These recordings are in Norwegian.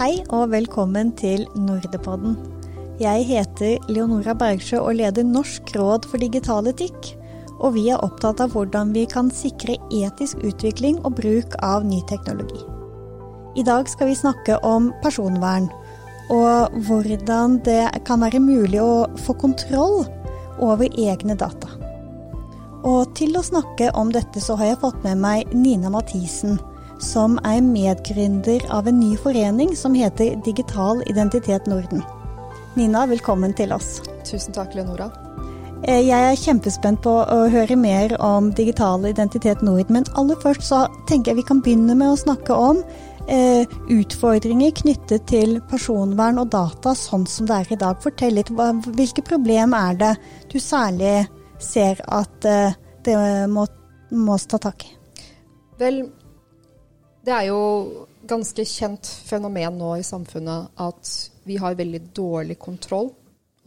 Hei og velkommen til Nordepodden. Jeg heter Leonora Bergsjø og leder Norsk råd for digital etikk. Og vi er opptatt av hvordan vi kan sikre etisk utvikling og bruk av ny teknologi. I dag skal vi snakke om personvern, og hvordan det kan være mulig å få kontroll over egne data. Og til å snakke om dette så har jeg fått med meg Nina Mathisen, som er medgründer av en ny forening som heter Digital identitet Norden. Nina, velkommen til oss. Tusen takk, Leonora. Eh, jeg er kjempespent på å høre mer om Digital identitet Norden, men aller først så tenker jeg vi kan begynne med å snakke om eh, utfordringer knyttet til personvern og data sånn som det er i dag. Fortell litt, hva, hvilke problem er det du særlig ser at eh, det må, må ta tak i? Vel, det er jo ganske kjent fenomen nå i samfunnet at vi har veldig dårlig kontroll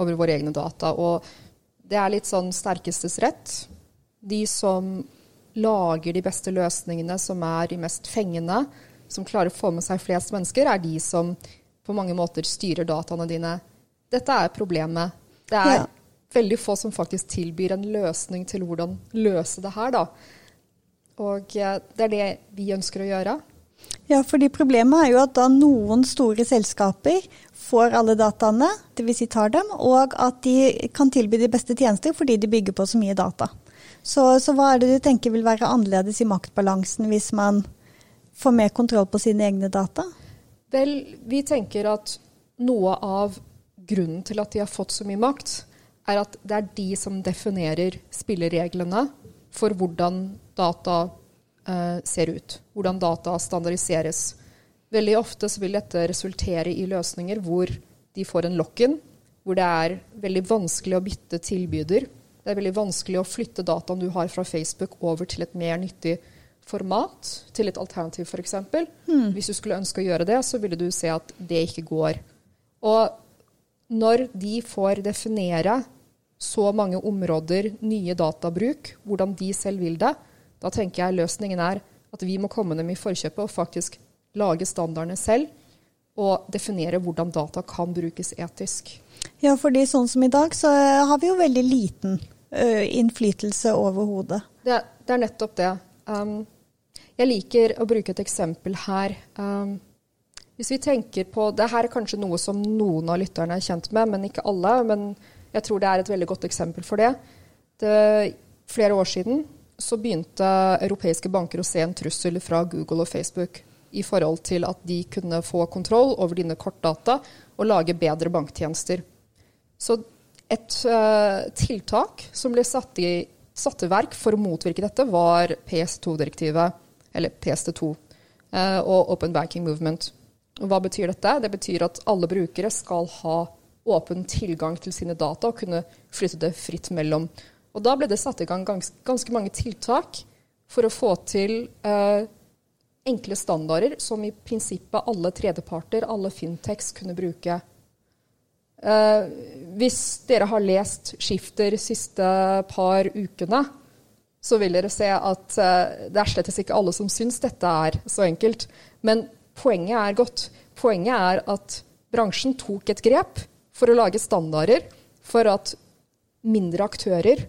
over våre egne data. Og det er litt sånn sterkestes rett. De som lager de beste løsningene, som er de mest fengende, som klarer å få med seg flest mennesker, er de som på mange måter styrer dataene dine. Dette er problemet. Det er ja. veldig få som faktisk tilbyr en løsning til hvordan løse det her, da. Og eh, det er det vi ønsker å gjøre. Ja, fordi problemet er jo at da noen store selskaper får alle dataene, dvs. Si tar dem, og at de kan tilby de beste tjenester fordi de bygger på så mye data. Så, så hva er det du tenker vil være annerledes i maktbalansen hvis man får mer kontroll på sine egne data? Vel, vi tenker at noe av grunnen til at de har fått så mye makt, er at det er de som definerer spillereglene for hvordan data ser ut. Hvordan data standardiseres. Veldig ofte vil dette resultere i løsninger hvor de får en lock-in, hvor det er veldig vanskelig å bytte tilbyder. Det er veldig vanskelig å flytte dataen du har fra Facebook over til et mer nyttig format, til et alternativ f.eks. Hmm. Hvis du skulle ønske å gjøre det, så ville du se at det ikke går. Og når de får definere så mange områder, nye databruk, hvordan de selv vil det, da tenker jeg løsningen er at vi må komme dem i forkjøpet og faktisk lage standardene selv og definere hvordan data kan brukes etisk. Ja, fordi sånn som i dag, så har vi jo veldig liten ø, innflytelse over hodet. Det, det, er nettopp det. Um, jeg liker å bruke et eksempel her. Um, hvis vi tenker på Det her er kanskje noe som noen av lytterne er kjent med, men ikke alle. Men jeg tror det er et veldig godt eksempel for det. det flere år siden så begynte europeiske banker å se en trussel fra Google og Facebook i forhold til at de kunne få kontroll over dine kortdata og lage bedre banktjenester. Så et uh, tiltak som ble satt i, satt verk for å motvirke dette, var PS2-direktivet, eller PST2, uh, eh, og Open Banking Movement. Og hva betyr dette? Det betyr at alle brukere skal ha åpen tilgang til sine data og kunne flytte det fritt mellom og da ble det satt i gang gans ganske mange tiltak for å få til eh, enkle standarder som i prinsippet alle tredjeparter, alle fintechs, kunne bruke. Eh, hvis dere har lest Skifter siste par ukene, så vil dere se at eh, det er slett ikke alle som syns dette er så enkelt. Men poenget er godt. Poenget er at bransjen tok et grep for å lage standarder for at mindre aktører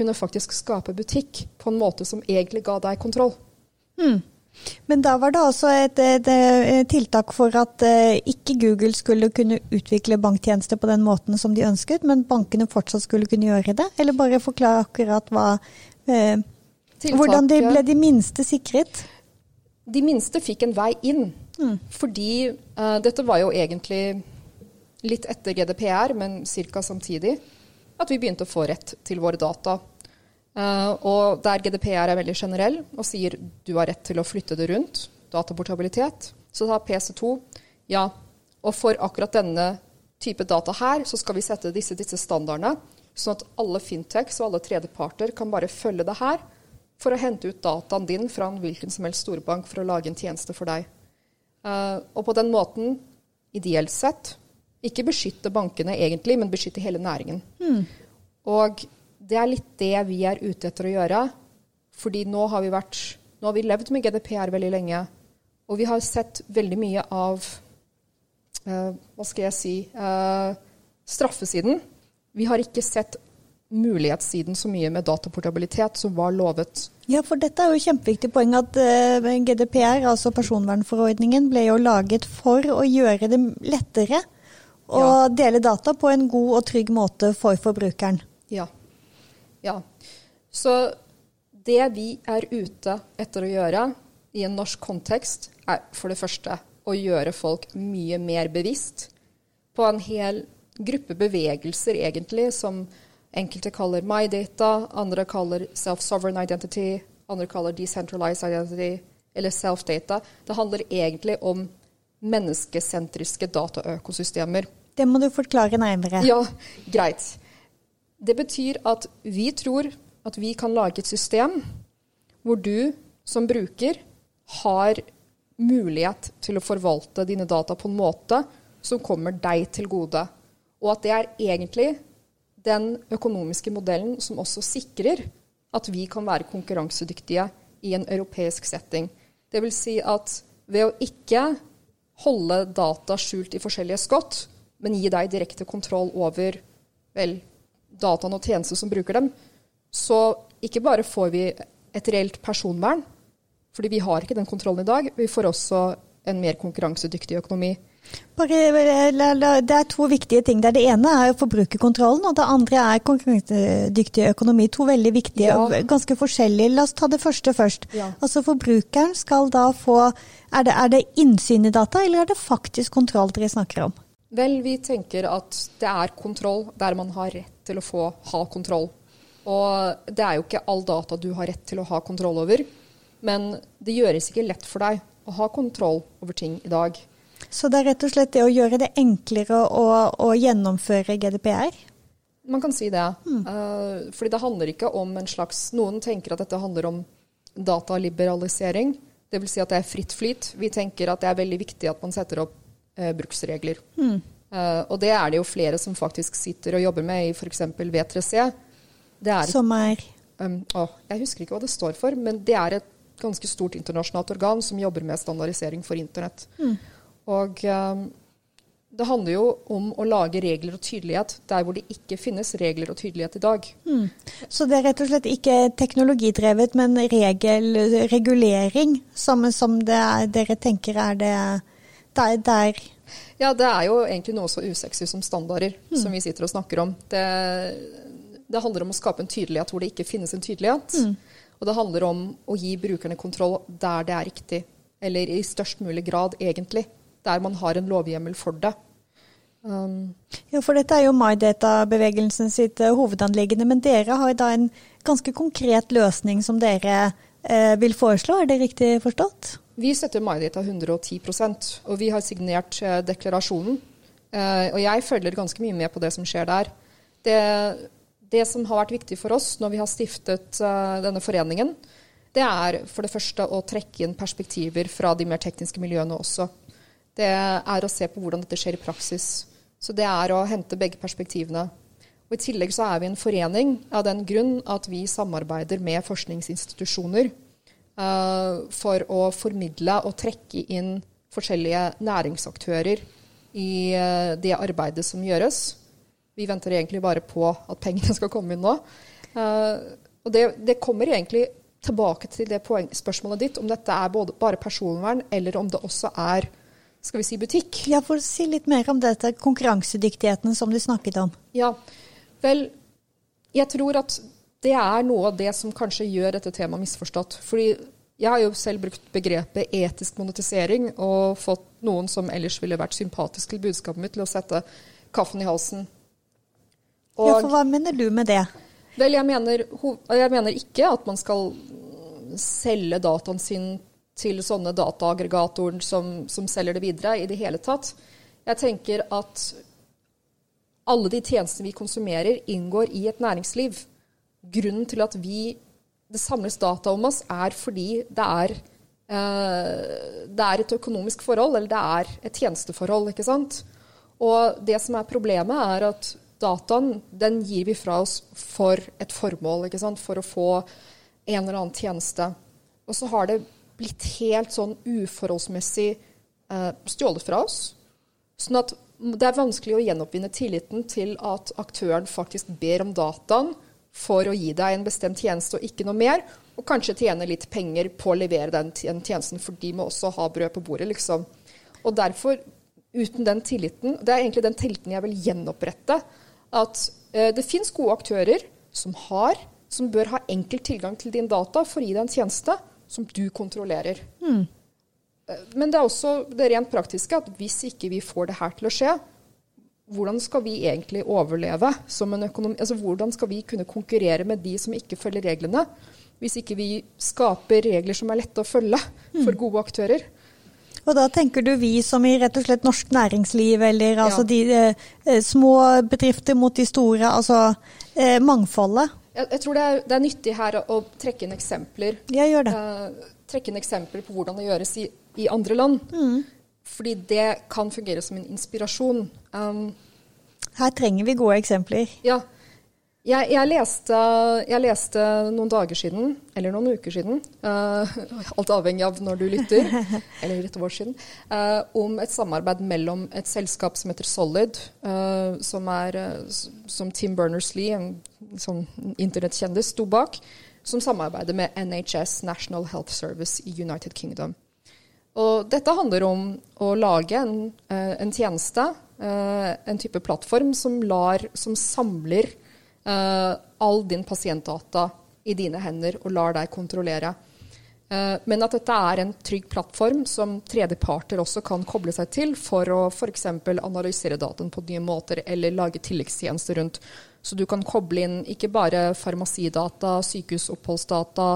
kunne faktisk skape butikk på en måte som egentlig ga deg kontroll. Mm. Men da var det også et, et, et tiltak for at uh, ikke Google skulle kunne utvikle banktjenester på den måten som de ønsket, men bankene fortsatt skulle kunne gjøre det? Eller bare forklare akkurat hva eh, Hvordan de ble de minste sikret? De minste fikk en vei inn. Mm. Fordi eh, dette var jo egentlig litt etter GDPR, men ca. samtidig at vi begynte å få rett til våre data. Uh, og der GDPR er veldig generell og sier du har rett til å flytte det rundt, dataportabilitet, så tar PC2 ja, og for akkurat denne type data her, så skal vi sette disse, disse standardene, sånn at alle fintechs og alle tredjeparter kan bare følge det her for å hente ut dataen din fra en hvilken som helst storbank for å lage en tjeneste for deg. Uh, og på den måten, ideelt sett, ikke beskytte bankene egentlig, men beskytte hele næringen. Mm. Og det er litt det vi er ute etter å gjøre. Fordi nå har vi, vært, nå har vi levd med GDPR veldig lenge. Og vi har sett veldig mye av uh, Hva skal jeg si uh, Straffesiden. Vi har ikke sett mulighetssiden så mye med dataportabilitet som var lovet. Ja, for dette er jo kjempeviktig poeng at uh, GDPR, altså personvernforordningen, ble jo laget for å gjøre det lettere å ja. dele data på en god og trygg måte for forbrukeren. Ja. Ja. Så det vi er ute etter å gjøre i en norsk kontekst, er for det første å gjøre folk mye mer bevisst på en hel gruppe bevegelser, egentlig, som enkelte kaller my data, andre kaller self-sovereign identity, andre kaller decentralized identity eller self-data. Det handler egentlig om menneskesentriske dataøkosystemer. Det må du forklare nærmere. Ja, greit. Det betyr at vi tror at vi kan lage et system hvor du som bruker har mulighet til å forvalte dine data på en måte som kommer deg til gode. Og at det er egentlig den økonomiske modellen som også sikrer at vi kan være konkurransedyktige i en europeisk setting. Det vil si at ved å ikke holde data skjult i forskjellige skott, men gi deg direkte kontroll over vel, dataene og tjenester som bruker dem, så ikke bare får vi et reelt personvern, fordi vi har ikke den kontrollen i dag, vi får også en mer konkurransedyktig økonomi. Det er to viktige ting. Det ene er forbrukerkontrollen, og det andre er konkurransedyktig økonomi. To veldig viktige og ganske forskjellige. La oss ta det første først. Ja. Altså Forbrukeren skal da få er det, er det innsyn i data, eller er det faktisk kontroll dere snakker om? Vel, vi tenker at det er kontroll der man har rett til å få ha kontroll. Og det er jo ikke all data du har rett til å ha kontroll over. Men det gjøres ikke lett for deg å ha kontroll over ting i dag. Så det er rett og slett det å gjøre det enklere å, å gjennomføre GDPR? Man kan si det. Mm. Uh, fordi det handler ikke om en slags Noen tenker at dette handler om dataliberalisering. Dvs. Si at det er fritt flyt. Vi tenker at det er veldig viktig at man setter opp uh, bruksregler. Mm. Uh, og det er det jo flere som faktisk sitter og jobber med i f.eks. V3C. Er, som er um, å, Jeg husker ikke hva det står for, men det er et ganske stort internasjonalt organ som jobber med standardisering for internett. Mm. Og um, det handler jo om å lage regler og tydelighet der hvor det ikke finnes regler og tydelighet i dag. Mm. Så det er rett og slett ikke teknologidrevet, men regelregulering, regulering som, det er, dere tenker er det der, der Ja, det er jo egentlig noe så usexy som standarder, mm. som vi sitter og snakker om. Det, det, handler om å skape en tydelighet hvor det ikke finnes en tydelighet. Mm. Og det handler om å gi brukerne kontroll der det er riktig. Eller i størst mulig grad, egentlig. Der man har en lovhjemmel for det. Um, ja, for dette er jo MyData-bevegelsen sitt uh, hovedanliggende. Men dere har da en ganske konkret løsning som dere eh, vil foreslå, er det riktig forstått? Vi støtter MyData 110% og vi har signert uh, deklarasjonen. og jeg følger ganske mye med på det som skjer der. Det det som har vært viktig for oss når vi har stiftet uh, denne foreningen, det er for det første å trekke inn perspektiver fra de mer tekniske miljøene også. Det er å se på hvordan dette skjer i praksis. Så det er å hente begge perspektivene. Og I tillegg så er vi en forening av den grunn at vi samarbeider med forskningsinstitusjoner for å formidle og trekke inn forskjellige næringsaktører i uh, det arbeidet som gjøres. Vi venter egentlig bare på at pengene skal komme inn nå. Uh, og det, det, kommer egentlig tilbake til det spørsmålet ditt, om dette er både, bare personvern, eller om det også er skal vi si butikk. Ja, for å Si litt mer om dette konkurransedyktigheten som du snakket om. Ja, vel, jeg tror at det er noe av det som kanskje gjør dette temaet misforstått. Fordi jeg har jo selv brukt begrepet etisk monetisering og fått noen som ellers ville vært sympatisk til budskapet mitt, til å sette kaffen i halsen og, ja, for hva mener du med det? Vel, jeg mener, jeg mener ikke at man skal selge dataen sin til sånne dataaggregatorer som, som, selger det videre, i det hele tatt. Jeg tenker at alle de tjenestene vi konsumerer, inngår i et næringsliv. Grunnen til at vi, det samles data om oss, er fordi det er, eh, det er et økonomisk forhold, eller det er et tjenesteforhold. ikke sant? Og det som er problemet, er at dataen den gir vi fra oss for et formål, ikke sant? for å få en eller annen tjeneste. Og så har det blitt helt sånn uforholdsmessig eh, stjålet fra oss. Sånn at det er vanskelig å gjenoppvinne tilliten til at aktøren faktisk ber om dataen for å gi deg en bestemt tjeneste og ikke noe mer, og kanskje tjene litt penger på å levere den tjenesten, for de må også ha brød på bordet, liksom. Og derfor, uten den tilliten Det er egentlig den tilliten jeg vil gjenopprette. At eh, det fins gode aktører som har, som bør ha enkel tilgang til din data for å gi deg en tjeneste som du kontrollerer. Mm. Men det er også det rent praktiske at hvis ikke vi får det her til å skje, hvordan skal vi egentlig overleve som en økonomi? Altså, hvordan skal vi kunne konkurrere med de som ikke følger reglene, hvis ikke vi skaper regler som er lette å følge for mm. gode aktører? Og da tenker du vi som i rett og slett norsk næringsliv, eller ja. altså de eh, eh, små bedrifter mot de store, altså eh, mangfoldet? Jeg, jeg tror det er, det er, nyttig her å, å trekke inn eksempler. Jeg gjør det. Eh, trekke inn eksempler på hvordan det gjøres i i andre land. Mm. Fordi det kan fungere som en inspirasjon. Um, Her trenger vi gode eksempler. Ja. Jeg, jeg, leste, jeg, leste, noen dager siden, eller noen uker siden, uh, alt avhengig av når du lytter, eller et år siden, uh, om et samarbeid mellom et selskap som heter Solid, uh, som, er, som Tim Berners-Lee, en sånn internettkjendis, sto bak, som samarbeider med NHS, National Health Service i United Kingdom. Og dette handler om å lage en, eh, en tjeneste, eh, en type plattform, som, lar, som samler uh, all din pasientdata i dine hender og lar deg kontrollere. Men at dette er en trygg plattform som tredjeparter også kan koble seg til for å f.eks. analysere dataen på nye måter eller lage tilleggstjenester rundt. Så du kan koble inn ikke bare farmasidata, sykehusoppholdsdata,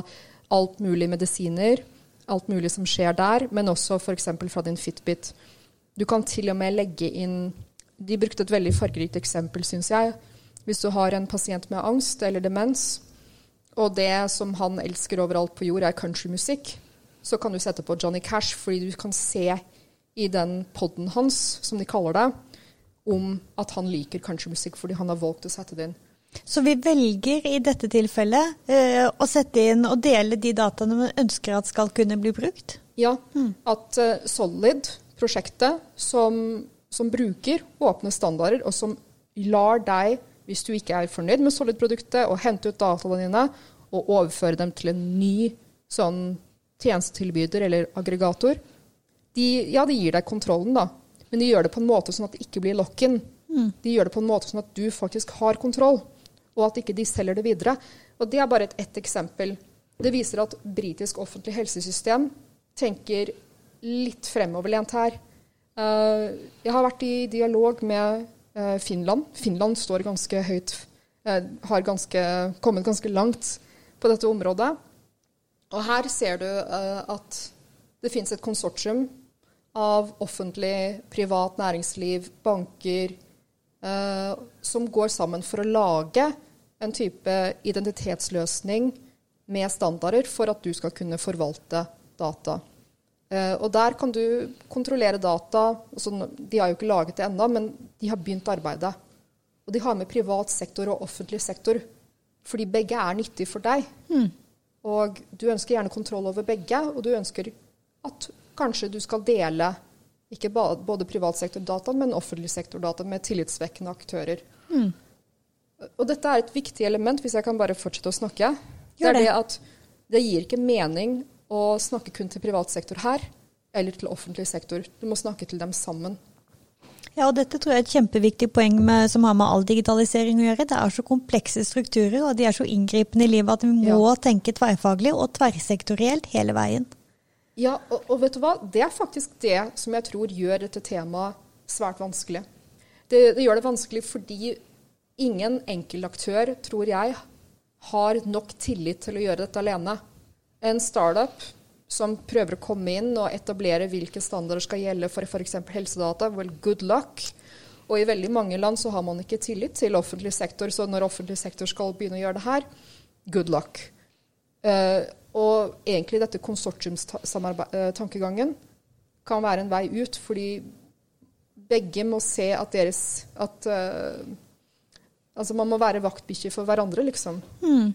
alt mulig medisiner, alt mulig som skjer der, men også f.eks. fra din Fitbit. Du kan til og med legge inn De brukte et veldig fargerikt eksempel, syns jeg. Hvis du har en pasient med angst eller demens, og det som han elsker overalt på jord, er countrymusikk, så kan du sette på Johnny Cash, fordi du kan se i den poden hans, som de kaller det, om at han liker countrymusikk fordi han har valgt å sette det inn. Så vi velger i dette tilfellet uh, å sette inn og dele de dataene vi ønsker at skal kunne bli brukt? Ja. Mm. At uh, Solid, prosjektet, som, som, bruker åpne standarder, og som lar deg, hvis du ikke er fornøyd med Solid-produktet, å hente ut dataene dine og overføre dem til en ny sånn tjenestetilbyder eller aggregator, de, ja, de gir deg kontrollen, da. Men de gjør det på en måte sånn at det ikke blir lock-in. Mm. De gjør det på en måte sånn at du faktisk har kontroll og at ikke de selger det videre. Og Det er bare et ett eksempel. Det viser at britisk offentlig helsesystem tenker litt fremoverlent her. Uh, jeg har vært i dialog med uh, Finland. Finland står ganske høyt, uh, har ganske, kommet ganske langt på dette området. Og her ser du at det finnes et konsortium av offentlig, privat næringsliv, banker, som går sammen for å lage en type identitetsløsning med standarder for at du skal kunne forvalte data. Uh, og der kan du kontrollere data. Altså, de har jo ikke laget det ennå, men de har begynt arbeidet. Og de har med privat sektor og offentlig sektor, fordi begge er nyttig for deg. Mm. Og du ønsker gjerne kontroll over begge, og du ønsker at kanskje du skal dele ikke både privat sektor-data, men offentlig sektor-data med tillitsvekkende aktører. Mm. Og dette er et viktig element, hvis jeg kan bare fortsette å snakke. Det er det at det gir ikke mening å snakke kun til privat sektor her, eller til offentlig sektor. Du må snakke til dem sammen. Ja, og dette tror jeg er et kjempeviktig poeng med, som har med all digitalisering å gjøre. Det er så komplekse strukturer, og de er så inngripende i livet at vi må ja. tenke tverrfaglig og tverrsektorielt hele veien. Ja, og, og, vet du hva? Det er faktisk det som jeg tror gjør dette temaet svært vanskelig. Det, det gjør det vanskelig fordi ingen enkeltaktør, tror jeg, har nok tillit til å gjøre dette alene. En startup som prøver å komme inn og etablere hvilke standarder skal gjelde for f.eks. helsedata, well, good luck. Og i veldig mange land så har man ikke tillit til offentlig sektor, så når offentlig sektor skal begynne å gjøre det her, good luck. Uh, og egentlig dette konsortiumstankegangen kan være en vei ut, fordi begge må se at deres at uh, Altså man må være vaktbikkje for hverandre, liksom. Mm.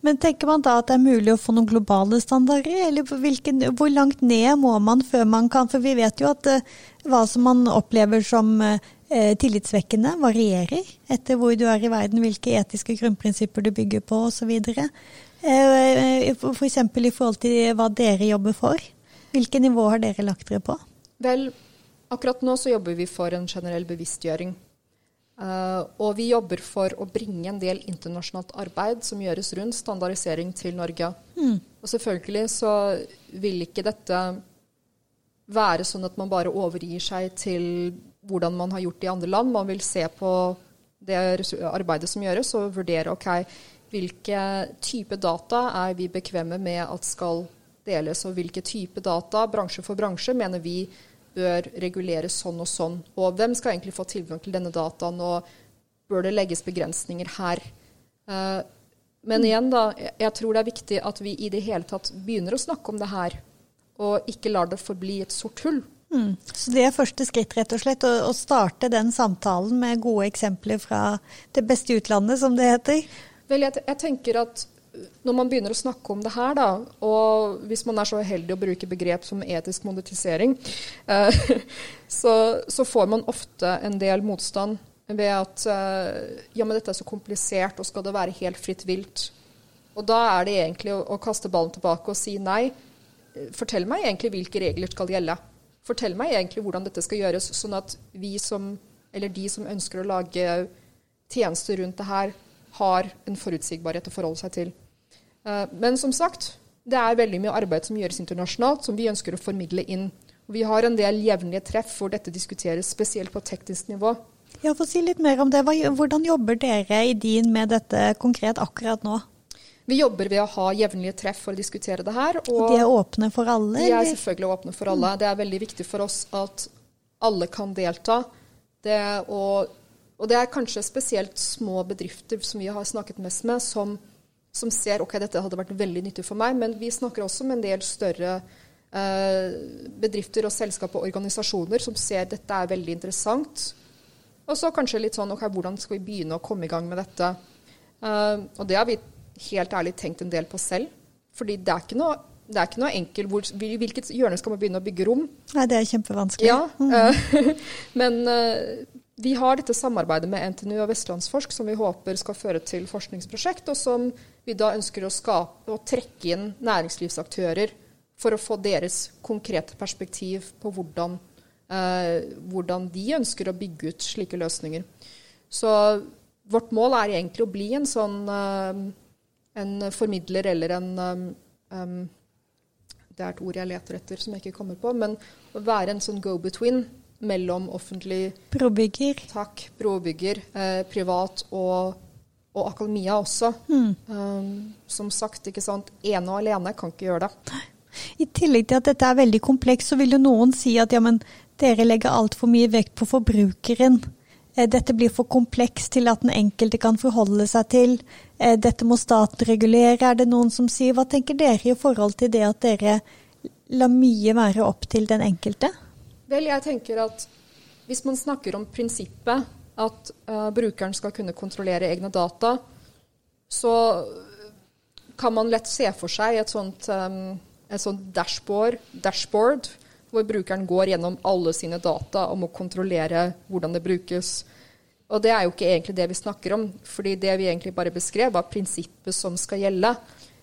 Men tenker man da at det er mulig å få noen globale standarder, eller hvilken, hvor langt ned må man før man kan For vi vet jo at uh, hva som man opplever som uh, tillitsvekkende, varierer etter hvor du er i verden, hvilke etiske grunnprinsipper du bygger på osv. F.eks. For i forhold til hva dere jobber for. Hvilke nivå har dere lagt dere på? Vel, akkurat nå så jobber vi for en generell bevisstgjøring Uh, og vi jobber for å bringe en del internasjonalt arbeid som gjøres rundt standardisering til Norge. Mm. Og selvfølgelig så vil ikke dette være sånn at man bare overgir seg til hvordan man har gjort det i andre land. Man vil se på det arbeidet som gjøres, og vurdere ok, hvilke type data er vi bekvemme med at skal deles, og hvilke type data, bransje for bransje, mener vi bør reguleres sånn og sånn. Og hvem skal egentlig få tilgang til denne dataen, og bør det legges begrensninger her? Uh, men igjen, da, jeg tror det er viktig at vi i det hele tatt begynner å snakke om det her, og ikke lar det forbli et sort hull. Mm. Så det er første skritt, rett og slett, å, å starte den samtalen med gode eksempler fra det beste utlandet, som det heter? Vel, jeg, jeg tenker at når man begynner å snakke om det her, da, og hvis man er så uheldig å bruke begrep som etisk monetisering, eh, så, så, får man ofte en del motstand ved at eh, ja, men dette er så komplisert, og skal det være helt fritt vilt? Og da er det egentlig å, å, kaste ballen tilbake og si nei. Fortell meg egentlig hvilke regler skal gjelde. Fortell meg egentlig hvordan dette skal gjøres, sånn at vi som, eller de som ønsker å lage tjenester rundt det her, har en forutsigbarhet å forholde seg til. Eh, men som sagt, det er veldig mye arbeid som gjøres internasjonalt, som vi ønsker å formidle inn. Vi har en del jevnlige treff hvor dette diskuteres, spesielt på teknisk nivå. Ja, Få si litt mer om det. Hvordan jobber dere i din med dette konkret akkurat nå? Vi jobber ved å ha jevnlige treff for å diskutere det her. Og de er åpne for alle? De er selvfølgelig åpne for alle. Det er veldig viktig for oss at alle kan delta. Det og, og det er kanskje spesielt små bedrifter som vi har snakket mest med, som som ser ok, dette hadde vært veldig nyttig for meg. Men vi snakker også med en del større eh, bedrifter og selskap og organisasjoner som ser dette er veldig interessant. Og så kanskje litt sånn ok, hvordan skal vi begynne å komme i gang med dette? Eh, og det har vi helt ærlig tenkt en del på selv. Fordi det er ikke noe, det er ikke noe enkelt hvor, Hvilket hjørne skal man begynne å bygge rom? Nei, det er kjempevanskelig. Ja, mm. men uh, vi har dette samarbeidet med NTNU og Vestlandsforsk som vi håper skal føre til forskningsprosjekt, og som vi da ønsker å skape og trekke inn næringslivsaktører for å få deres konkrete perspektiv på hvordan, eh, hvordan de ønsker å bygge ut slike løsninger. Så vårt mål er egentlig å bli en sånn eh, en formidler eller en um, Det er et ord jeg leter etter som jeg ikke kommer på, men å være en sånn go-between mellom offentlig Brobygger. Takk. Brobygger. Eh, privat og, og, akademia også. Mm. Um, som sagt, ikke sant, ene og alene kan ikke gjøre det. I tillegg til at dette er veldig komplekst, så vil jo noen si at ja, men dere legger altfor mye vekt på forbrukeren. Eh, dette blir for komplekst til at den enkelte kan forholde seg til. Eh, dette må staten regulere, er det noen som sier. Hva tenker dere i forhold til det at dere lar mye være opp til den enkelte? Vel, jeg tenker at hvis man snakker om prinsippet at uh, brukeren skal kunne kontrollere egne data, så kan man lett se for seg et sånt, um, et sånt dashboard, dashboard, hvor brukeren går gjennom alle sine data og må kontrollere hvordan det brukes. Og det er jo ikke egentlig det vi snakker om, fordi det vi egentlig bare beskrev, var prinsippet som skal gjelde.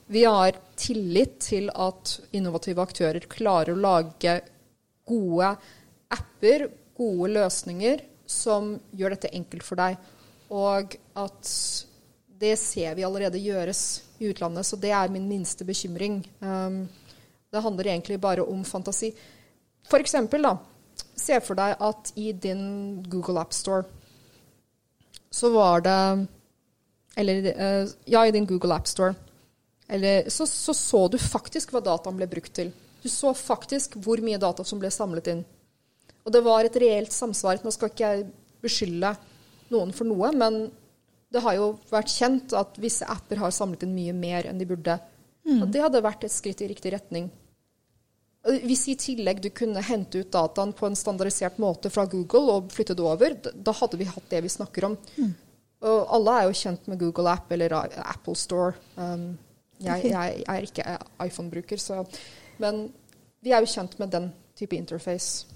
Vi har tillit til at innovative aktører klarer å lage gode apper, gode løsninger som gjør dette enkelt for deg. Og at det ser vi allerede gjøres i utlandet, så det er min minste bekymring. Um, det handler egentlig bare om fantasi. For eksempel, da, se for deg at i din Google App Store så var det Eller uh, ja, i din Google App Store. Eller, så, så så du faktisk hva dataen ble brukt til. Du så faktisk hvor mye data som ble samlet inn. Og det var et reelt samsvar. Nå skal ikke jeg beskylde noen for noe, men det har jo vært kjent at visse apper har samlet inn mye mer enn de burde. Mm. Og det hadde vært et skritt i riktig retning. Hvis i tillegg du kunne hente ut dataen på en standardisert måte fra Google og flytte det over, da hadde vi hatt det vi snakker om. Mm. Og alle er jo kjent med Google App eller Apple Store. Um, jeg, jeg, er ikke iPhone-bruker, så Men vi er jo kjent med den type interface.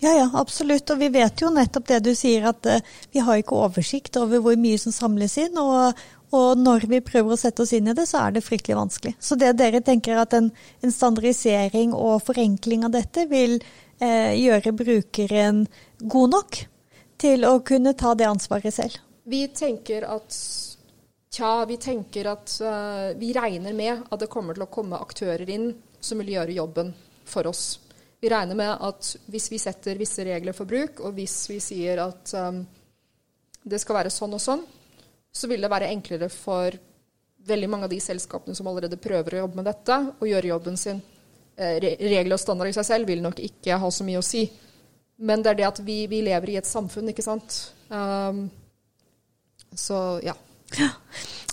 Ja, ja, absolutt. Og vi vet jo nettopp det du sier, at uh, vi har ikke oversikt over hvor mye som samles inn. Og, og, når vi prøver å sette oss inn i det, så er det fryktelig vanskelig. Så det dere tenker at en, en standardisering og forenkling av dette vil eh, gjøre brukeren god nok til å kunne ta det ansvaret selv? Vi tenker at Tja, vi tenker at uh, vi regner med at det kommer til å komme aktører inn som vil gjøre jobben for oss. Vi regner med at hvis vi setter visse regler for bruk, og hvis vi sier at um, det skal være sånn og sånn, så vil det være enklere for veldig mange av de selskapene som allerede prøver å jobbe med dette, å gjøre jobben sin. Eh, regler og standarder i seg selv vil nok ikke ha så mye å si. Men det er det at vi, vi lever i et samfunn, ikke sant. Um, så ja.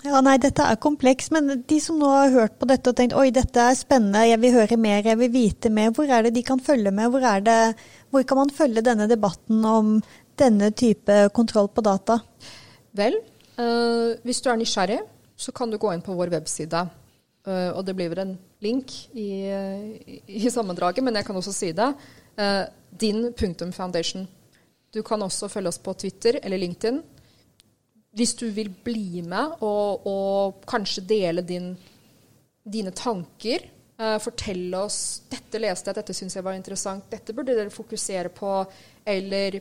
Ja, nei, dette er kompleks, men de som nå har hørt på dette og tenkt oi, dette er spennende, jeg vil høre mer, jeg vil vite mer, hvor er det de kan følge med? Hvor, det, hvor kan man følge denne debatten om denne type kontroll på data? Vel, øh, hvis du er nysgjerrig, så kan du gå inn på vår webside. Uh, og det blir vel en link i, i, sammendraget, men jeg kan også si det. Uh, din.foundation. Du kan også følge oss på Twitter eller LinkedIn hvis du vil bli med og, og kanskje dele din, dine tanker, uh, fortelle oss 'Dette leste jeg, dette syns jeg var interessant, dette burde dere fokusere på', eller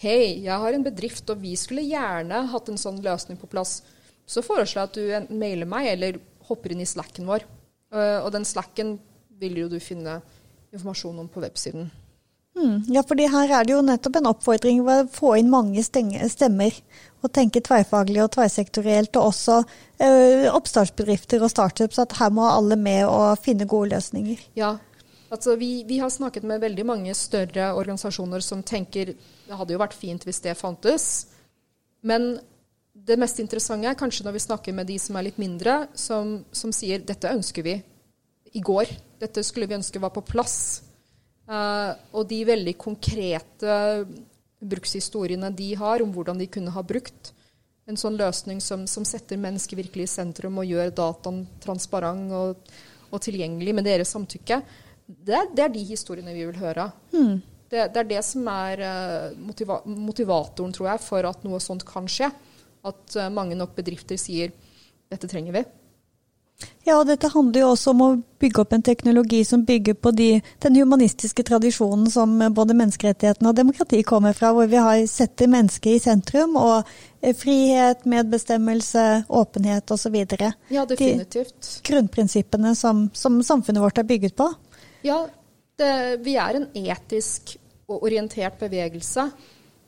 'Hei, jeg har en bedrift, og vi skulle gjerne hatt en sånn løsning på plass', så foreslår jeg at du enten mailer meg eller hopper inn i slacken vår. Uh, og den slacken vil jo du finne informasjon om på websiden. Mm, ja, fordi her er det jo nettopp en oppfordring å få inn mange stemmer. Og tenke tverrfaglig og tverrsektorielt, og også ø, oppstartsbedrifter og startups. At her må alle med og finne gode løsninger. Ja, altså vi, vi, har snakket med veldig mange større organisasjoner som tenker det hadde jo vært fint hvis det fantes. Men det mest interessante er kanskje når vi snakker med de som er litt mindre, som, som sier dette ønsker vi i går. Dette skulle vi ønske var på plass. Uh, og de veldig konkrete brukshistoriene de har om hvordan de kunne ha brukt en sånn løsning som, som setter mennesket virkelig i sentrum og gjør dataen transparent og, og, tilgjengelig med deres samtykke, det, det, er de historiene vi vil høre. Hmm. Det, det, er det som er uh, motiva motivatoren, tror jeg, for at noe sånt kan skje. At uh, mange nok bedrifter sier dette trenger vi. Ja, og dette handler jo også om å bygge opp en teknologi som bygger på de, den humanistiske tradisjonen som både menneskerettighetene og demokrati kommer fra, hvor vi har setter mennesket i sentrum, og eh, frihet, medbestemmelse, åpenhet osv. Ja, definitivt. De grunnprinsippene som, som, samfunnet vårt er bygget på. Ja, det, vi er en etisk og orientert bevegelse.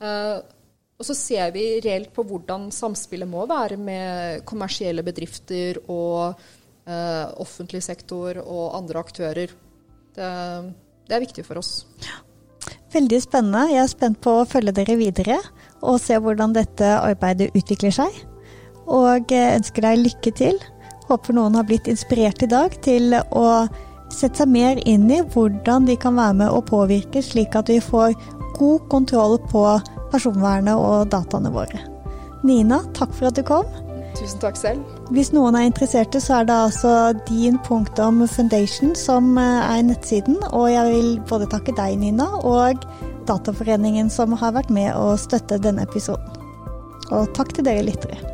Uh, og så ser vi reelt på hvordan samspillet må være med kommersielle bedrifter og eh, offentlig sektor og andre aktører. Det, det, er viktig for oss. Veldig spennende. Jeg er spent på å følge dere videre og se hvordan dette arbeidet utvikler seg. Og ønsker deg lykke til. Håper noen har blitt inspirert i dag til å sette seg mer inn i hvordan de kan være med å påvirke, slik at vi får god kontroll på personvernet og dataene våre. Nina, takk for at du kom. Tusen takk selv. Hvis noen er interesserte, så er det altså din.foundation som eh, er nettsiden. Og jeg vil både takke deg, Nina, og Dataforeningen som har vært med å støtte denne episoden. Og takk til dere lyttere.